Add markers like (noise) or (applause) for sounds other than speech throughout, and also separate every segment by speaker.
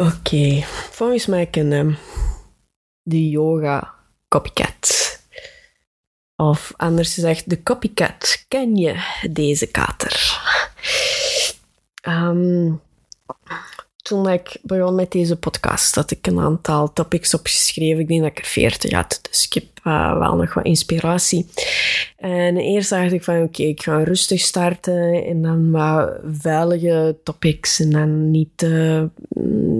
Speaker 1: Oké, volgens mij kennen de yoga copycat. Of anders gezegd, de copycat. Ken je deze kater? Ehm, toen ik begon met deze podcast, had ik een aantal topics opgeschreven. Ik denk dat ik er veertig had, dus ik wel nog wat inspiratie. En eerst dacht ik van, oké, ik ga rustig starten en dan wat veilige topics en dan niet, uh,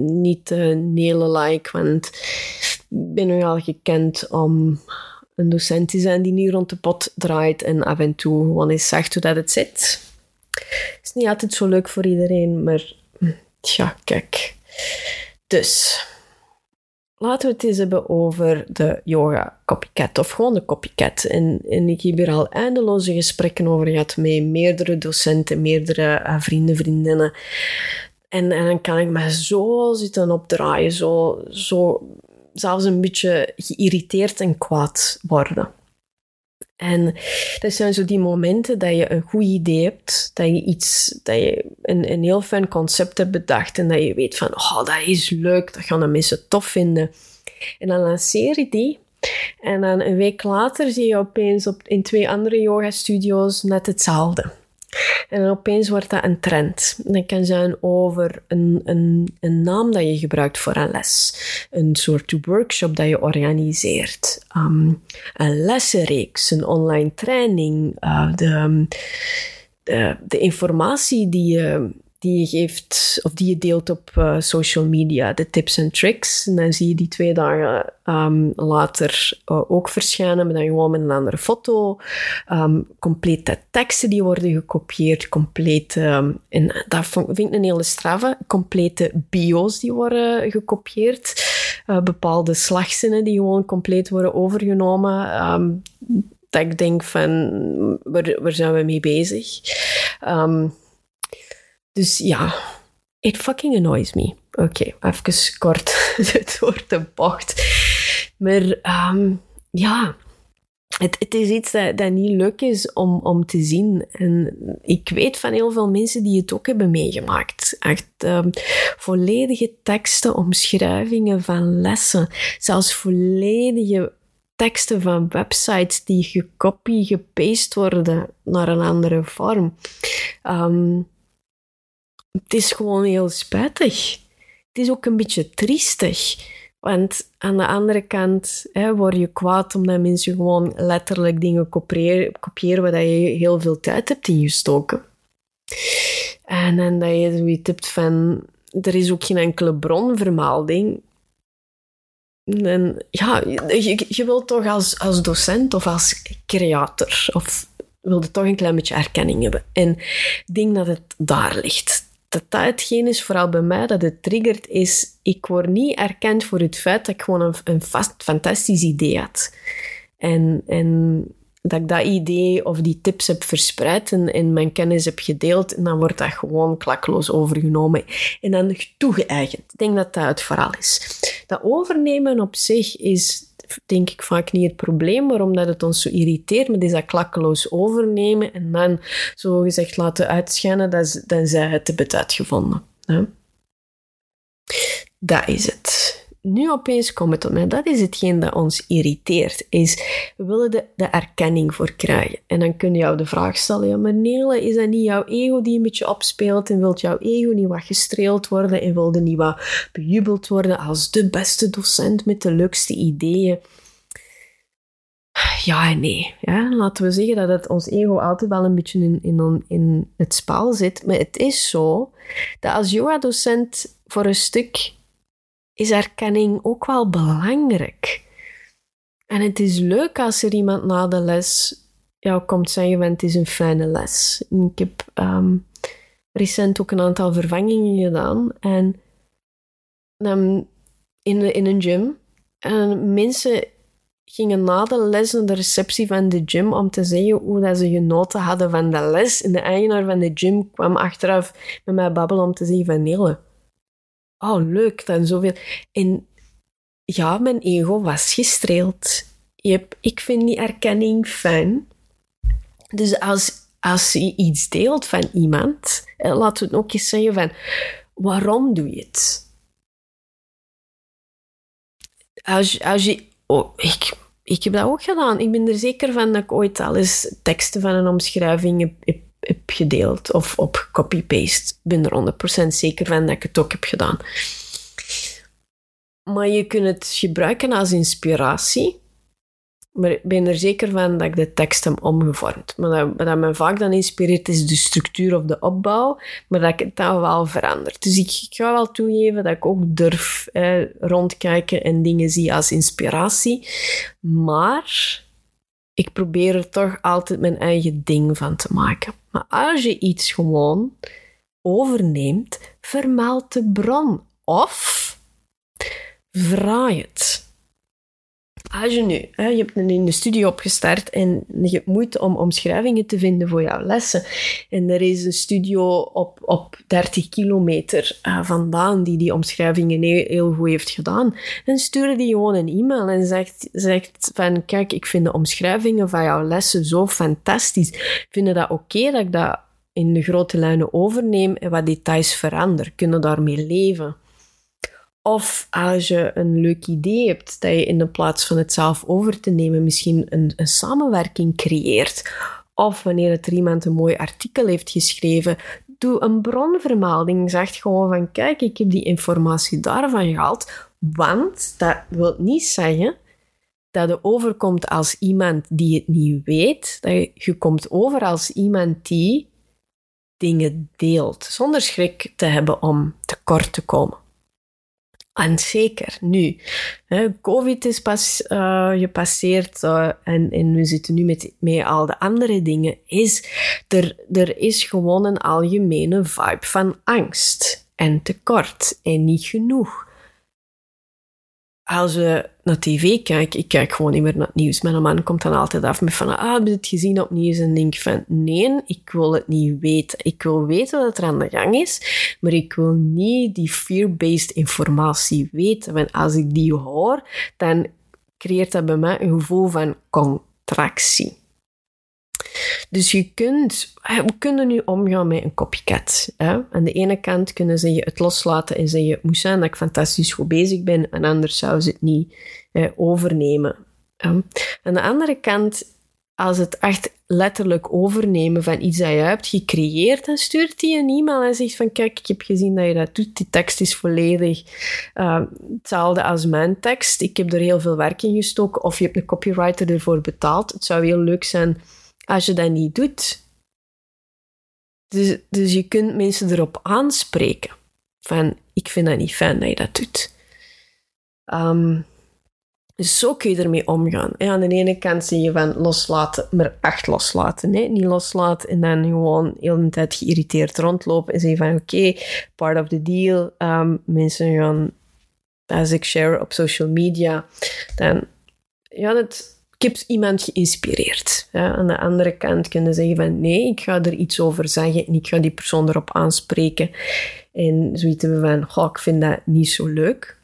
Speaker 1: niet uh, nelen-like, want ik ben nu al gekend om een docent te zijn die niet rond de pot draait en af en toe gewoon eens zegt hoe dat het zit. Het is niet altijd zo leuk voor iedereen, maar ja, kijk. Dus, laten we het eens hebben over de yoga copycat, of gewoon de copycat. En, ik heb hier al eindeloze gesprekken over gehad met meerdere docenten, meerdere uh, vrienden, vriendinnen. En, en dan kan ik me zo zitten opdraaien, zo, zo zelfs een beetje geïrriteerd en kwaad worden. En dat zijn zo die momenten dat je een goed idee hebt, dat je iets, dat je een, een heel fijn concept hebt bedacht en dat je weet van, oh, dat is leuk, dat gaan de mensen tof vinden. En dan lanceer je die en dan een week later zie je opeens op, in twee andere yoga studio's net hetzelfde. En opeens wordt dat een trend. Dat kan zijn over een, een, een naam dat je gebruikt voor een les. Een soort workshop dat je organiseert. Um, een lessenreeks, een online training. Uh, de, de, de informatie die je die je geeft of die je deelt op uh, social media, de tips en tricks. En dan zie je die twee dagen um, later uh, ook verschijnen, maar dan gewoon met een andere foto. Um, complete teksten die worden gekopieerd, complete, um, en dat vind ik een hele straffe, complete bio's die worden gekopieerd. Uh, bepaalde slagzinnen die gewoon compleet worden overgenomen. dat ik denk van, waar, waar zijn we mee bezig? Um, dus ja, it fucking annoys me. Oké, okay, even kort (laughs) het woord de bocht. Maar um, ja, het, het, is iets dat, niet leuk is om, om te zien. En ik weet van heel veel mensen die het ook hebben meegemaakt. Echt um, volledige teksten, omschrijvingen van lessen. Zelfs volledige teksten van websites die gekopie, gepast worden naar een andere vorm. Um, het is gewoon heel spijtig. Het is ook een beetje triestig. Want aan de andere kant hè, word je kwaad omdat mensen gewoon letterlijk dingen kopiëren, kopiëren waar je heel veel tijd hebt ingestoken. En dan dat je zoiets hebt van, er is ook geen enkele bronvermelding. En ja, je, je wilt toch als, als docent of als creator, of wilde toch een klein beetje erkenning hebben. En ik denk dat het daar ligt dat dat hetgeen is, vooral bij mij, dat het triggert, is ik word niet erkend voor het feit dat ik gewoon een, een vast, fantastisch idee had. En, en dat ik dat idee of die tips heb verspreid en, en mijn kennis heb gedeeld, en dan wordt dat gewoon klakloos overgenomen en dan toegeëigend. Ik denk dat dat het verhaal is. Dat overnemen op zich is denk ik vaak niet het probleem, maar omdat het ons zo irriteert, maar is dat klakkeloos overnemen en dan zo gezegd laten uitschijnen dan zij het hebben uitgevonden. Hè? Dat is het. Nu opeens komt het op mij. Dat is hetgeen dat ons irriteert. Is, we willen de, de erkenning voor krijgen. En dan kun je jou de vraag stellen, ja maar Nele, is dat niet jouw ego die een beetje opspeelt? En wilt jouw ego niet wat gestreeld worden? En wilde niet wat bejubeld worden als de beste docent met de leukste ideeën? Ja en nee. Ja, laten we zeggen dat het ons ego altijd wel een beetje in, in, in het spel zit. Maar het is zo dat als yoga-docent voor een stuk is erkenning ook wel belangrijk. En het is leuk als er iemand na de les jou komt zeggen het is een fijne les. ik heb um, recent ook een aantal vervangingen gedaan en in, in een gym. En mensen gingen na de les naar de receptie van de gym om te zeggen hoe dat ze genoten hadden van de les. En de eigenaar van de gym kwam achteraf met mij babbelen om te zeggen van Nele, oh leuk, dan zoveel. En ja, mijn ego was gestreeld. Ik vind die erkenning fijn. Dus als, als je iets deelt van iemand, laten we het ook eens zeggen van waarom doe je het? Als, als je Oh, ik, ik heb dat ook gedaan. Ik ben er zeker van dat ik ooit al teksten van een omschrijving heb, gedeeld of op copy-paste. Ik ben er 100% zeker van dat ik het ook heb gedaan. Maar je kunt het gebruiken als inspiratie maar ik ben er zeker van dat ik de tekst heb omgevormd. Maar dat, me vaak dan inspireert is de structuur of de opbouw, maar dat ik het dan wel verandert. Dus ik, ga wel toegeven dat ik ook durf rondkijken en dingen zie als inspiratie. Maar ik probeer er toch altijd mijn eigen ding van te maken. Maar als je iets gewoon overneemt, vermeld de bron. Of vraag het als je nu, je hebt een, studie opgestart en je hebt moeite om omschrijvingen te vinden voor jouw lessen. En er is een studio op, op 30 kilometer uh, vandaan die die omschrijvingen heel, goed heeft gedaan. Dan stuurde die gewoon een e-mail en zegt, zegt van, kijk, ik vind de omschrijvingen van jouw lessen zo fantastisch. Vind je dat oké dat ik dat in de grote lijnen overneem en wat details verander? Kunnen daarmee leven? Of als je een leuk idee hebt, dat je in de plaats van het zelf over te nemen misschien een, een samenwerking creëert. Of wanneer het er iemand een mooi artikel heeft geschreven, doe een bronvermelding. Zeg gewoon van, kijk, ik heb die informatie daarvan gehaald. Want dat wil niet zeggen dat je overkomt als iemand die het niet weet. Dat je, je komt over als iemand die dingen deelt, zonder schrik te hebben om tekort te komen. En zeker nu. COVID is pas uh, gepasseerd uh, en, en we zitten nu met, met al de andere dingen. Is, er, er is gewoon een algemene vibe van angst en tekort en niet genoeg als we naar tv kijken, ik kijk gewoon niet meer naar het nieuws. Mijn man komt dan altijd af met van, ah, heb je het gezien op nieuws? En denk van, nee, ik wil het niet weten. Ik wil weten wat er aan de gang is, maar ik wil niet die fear-based informatie weten. Want als ik die hoor, dan creëert dat bij mij een gevoel van contractie. Dus je kunt, we kunnen nu omgaan met een copycat. Hè? Aan de ene kant kunnen ze je het loslaten en zeggen, zijn dat ik fantastisch goed bezig ben, en anders zou ze het niet overnemen. Aan de andere kant, als het echt letterlijk overnemen van iets dat je hebt gecreëerd, dan stuurt hij een e-mail en zegt van kijk, ik heb gezien dat je dat doet, die tekst is volledig uh, hetzelfde als mijn tekst. Ik heb er heel veel werk in gestoken of je hebt een copywriter ervoor betaald. Het zou heel leuk zijn als je dat niet doet. Dus, dus je kunt mensen erop aanspreken. Van, ik vind dat niet fijn dat je dat doet. Um, dus zo kun je ermee omgaan. En aan de ene kant zie je van loslaten, maar echt loslaten. Hè? Niet loslaten en dan gewoon de tijd geïrriteerd rondlopen en zeggen van oké, part of the deal. Um, mensen gaan, als ik share op social media, dan ja, het, ik heb iemand geïnspireerd. Ja, aan de andere kant kunnen zeggen van nee, ik ga er iets over zeggen en ik ga die persoon erop aanspreken. En zoiets hebben van, ik vind dat niet zo leuk.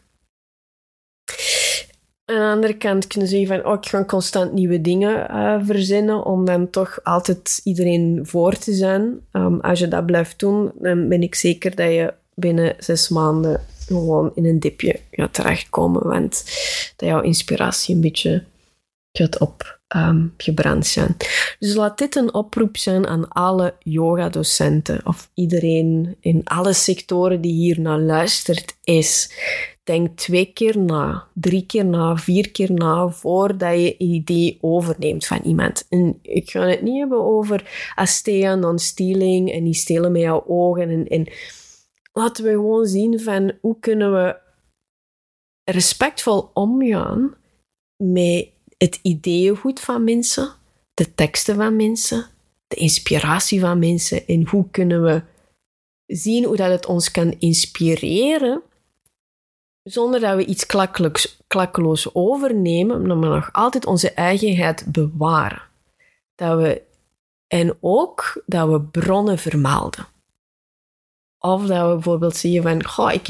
Speaker 1: Aan de andere kant kunnen ze zeggen van, oh, ik ga constant nieuwe dingen uh, verzinnen om dan toch altijd iedereen voor te zijn. Um, als je dat blijft doen, dan ben ik zeker dat je binnen zes maanden gewoon in een dipje gaat terechtkomen, want dat jouw inspiratie een beetje gaat op um, gebrand zijn. Dus laat dit een oproep zijn aan alle yoga-docenten of iedereen in alle sectoren die hier naar luistert, is denk twee keer na, drie keer na, vier keer na voordat je een idee overneemt van iemand. En ik ga het niet hebben over Astea, non-stealing en die stelen met jouw ogen. En, en laten we gewoon zien van hoe kunnen we respectvol omgaan met het ideeëngoed van mensen, de teksten van mensen, de inspiratie van mensen en hoe kunnen we zien hoe dat het ons kan inspireren zonder dat we iets klakkeloos overnemen, maar nog altijd onze eigenheid bewaren. Dat we, en ook dat we bronnen vermelden. Of dat we bijvoorbeeld zeggen van, goh, ik,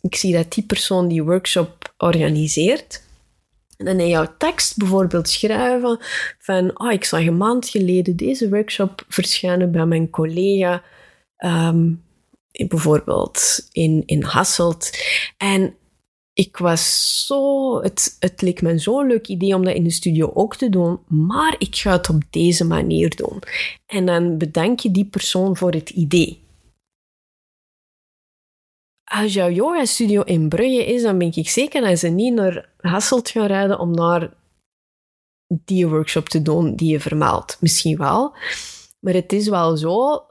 Speaker 1: ik zie dat die persoon die workshop organiseert, en dan in jouw tekst bijvoorbeeld schrijven van, oh, ik zag een maand geleden deze workshop verschijnen bij mijn collega, um, bijvoorbeeld in, in Hasselt. En ik was zo, het, het leek me zo'n leuk idee om dat in de studio ook te doen, maar ik ga het op deze manier doen. En dan bedank je die persoon voor het idee. Als jouw yoga studio in Brugge is, dan ben ik zeker dat ze niet naar Hasselt gaan rijden om daar die workshop te doen die je vermeldt. Misschien wel, maar het is wel zo.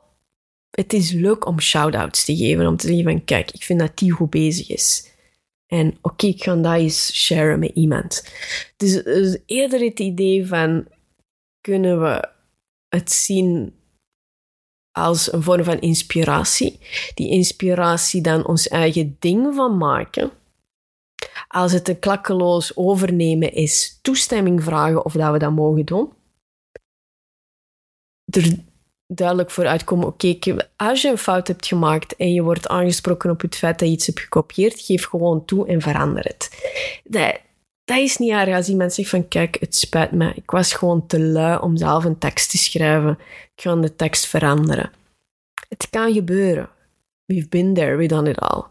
Speaker 1: Het is leuk om shout-outs te geven, om te zeggen van kijk, ik vind dat die goed bezig is. En oké, ik ga dat eens sharen met iemand. Dus, dus, eerder het idee van, kunnen we het zien als een vorm van inspiratie. Die inspiratie dan ons eigen ding van maken. Als het een klakkeloos overnemen is, toestemming vragen of dat we dat mogen doen. Er duidelijk voor uitkomen, oké, als je een fout hebt gemaakt en je wordt aangesproken op het feit dat je iets hebt gekopieerd, geef gewoon toe en verander het. Dat, dat is niet erg als iemand zegt van, kijk, het spijt me, ik was gewoon te lui om zelf een tekst te schrijven, ik ga de tekst veranderen. Het kan gebeuren. We've been there, we done it all.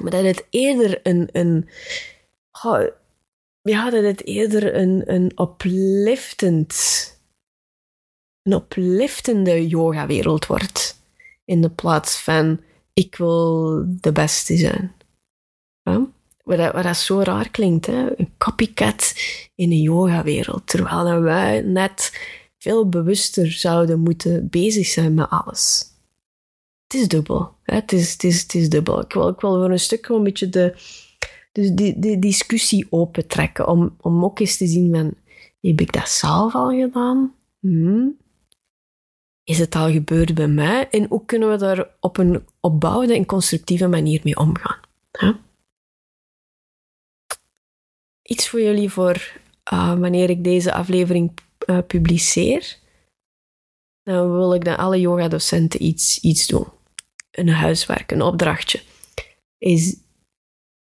Speaker 1: Maar dat het eerder een, een oh, ja, het eerder een, een upliftend een opliftende yoga-wereld wordt. In de plaats van ik wil de beste zijn. Wat, wat dat zo raar klinkt, hè? Copycat in een yoga-wereld. Terwijl wij net veel bewuster zouden moeten bezig zijn met alles. Het is dubbel. Hè? Het, is, het, is, het is dubbel. Ik wil, ik wil voor een stuk een beetje de, de, de, de discussie opentrekken. Om, om ook eens te zien van, heb ik dat zelf al gedaan? Hmm is het al gebeurd bij mij? En hoe kunnen we daar op een opbouwende en constructieve manier mee omgaan? Iets voor jullie voor uh, wanneer ik deze aflevering uh, publiceer. Dan wil ik dat alle yogadocenten iets, iets doen. Een huiswerk, een opdrachtje. Is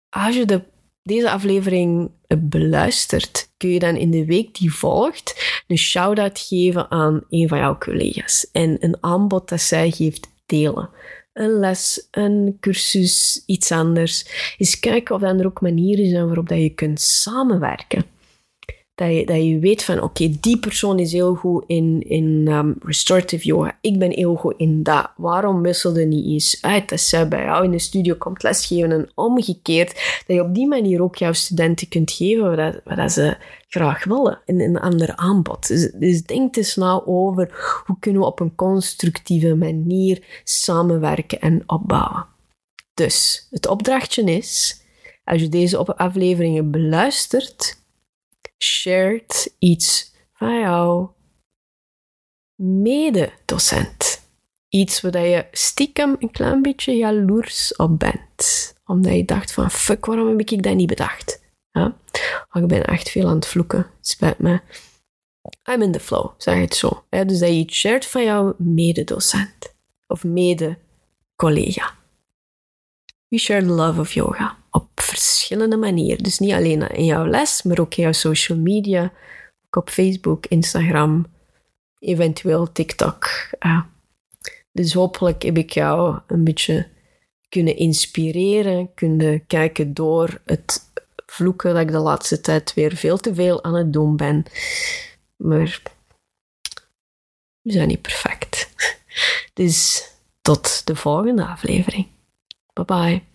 Speaker 1: als je de deze aflevering beluistert, kun je dan in de week die volgt een shout-out geven aan een van jouw collega's en een aanbod dat zij geeft delen. Een les, een cursus, iets anders. Eens kijken of er ook manieren zijn waarop dat je kunt samenwerken. Dat je, dat je weet van, oké, die persoon is heel goed in, in um, restorative yoga. Ik ben heel goed in dat. Waarom wisselde niet eens uit dat zij bij jou in de studio komt lesgeven en omgekeerd, dat je op die manier ook jouw studenten kunt geven wat, wat ze graag willen in een ander aanbod. Dus, dus denk eens nou over hoe kunnen we op een constructieve manier samenwerken en opbouwen. Dus het opdrachtje is, als je deze afleveringen beluistert, shared iets van jouw mededocent. Iets waar je stiekem een klein beetje jaloers op bent. Omdat je dacht van, fuck, waarom heb ik dat niet bedacht? Ja? Oh, ik ben echt veel aan het vloeken, spijt me. I'm in the flow, zeg het zo. Dus dat je iets shared van jouw mededocent. Of mede-collega. We share love of yoga op verschillende manieren. Dus niet alleen in jouw les, maar ook in jouw social media. Ook op Facebook, Instagram, eventueel TikTok. dus hopelijk heb ik jou een beetje kunnen inspireren, kunnen kijken door het vloeken dat ik de laatste tijd weer veel te veel aan het doen ben. Maar we zijn niet perfect. (laughs) Dus tot de volgende aflevering. Bye bye.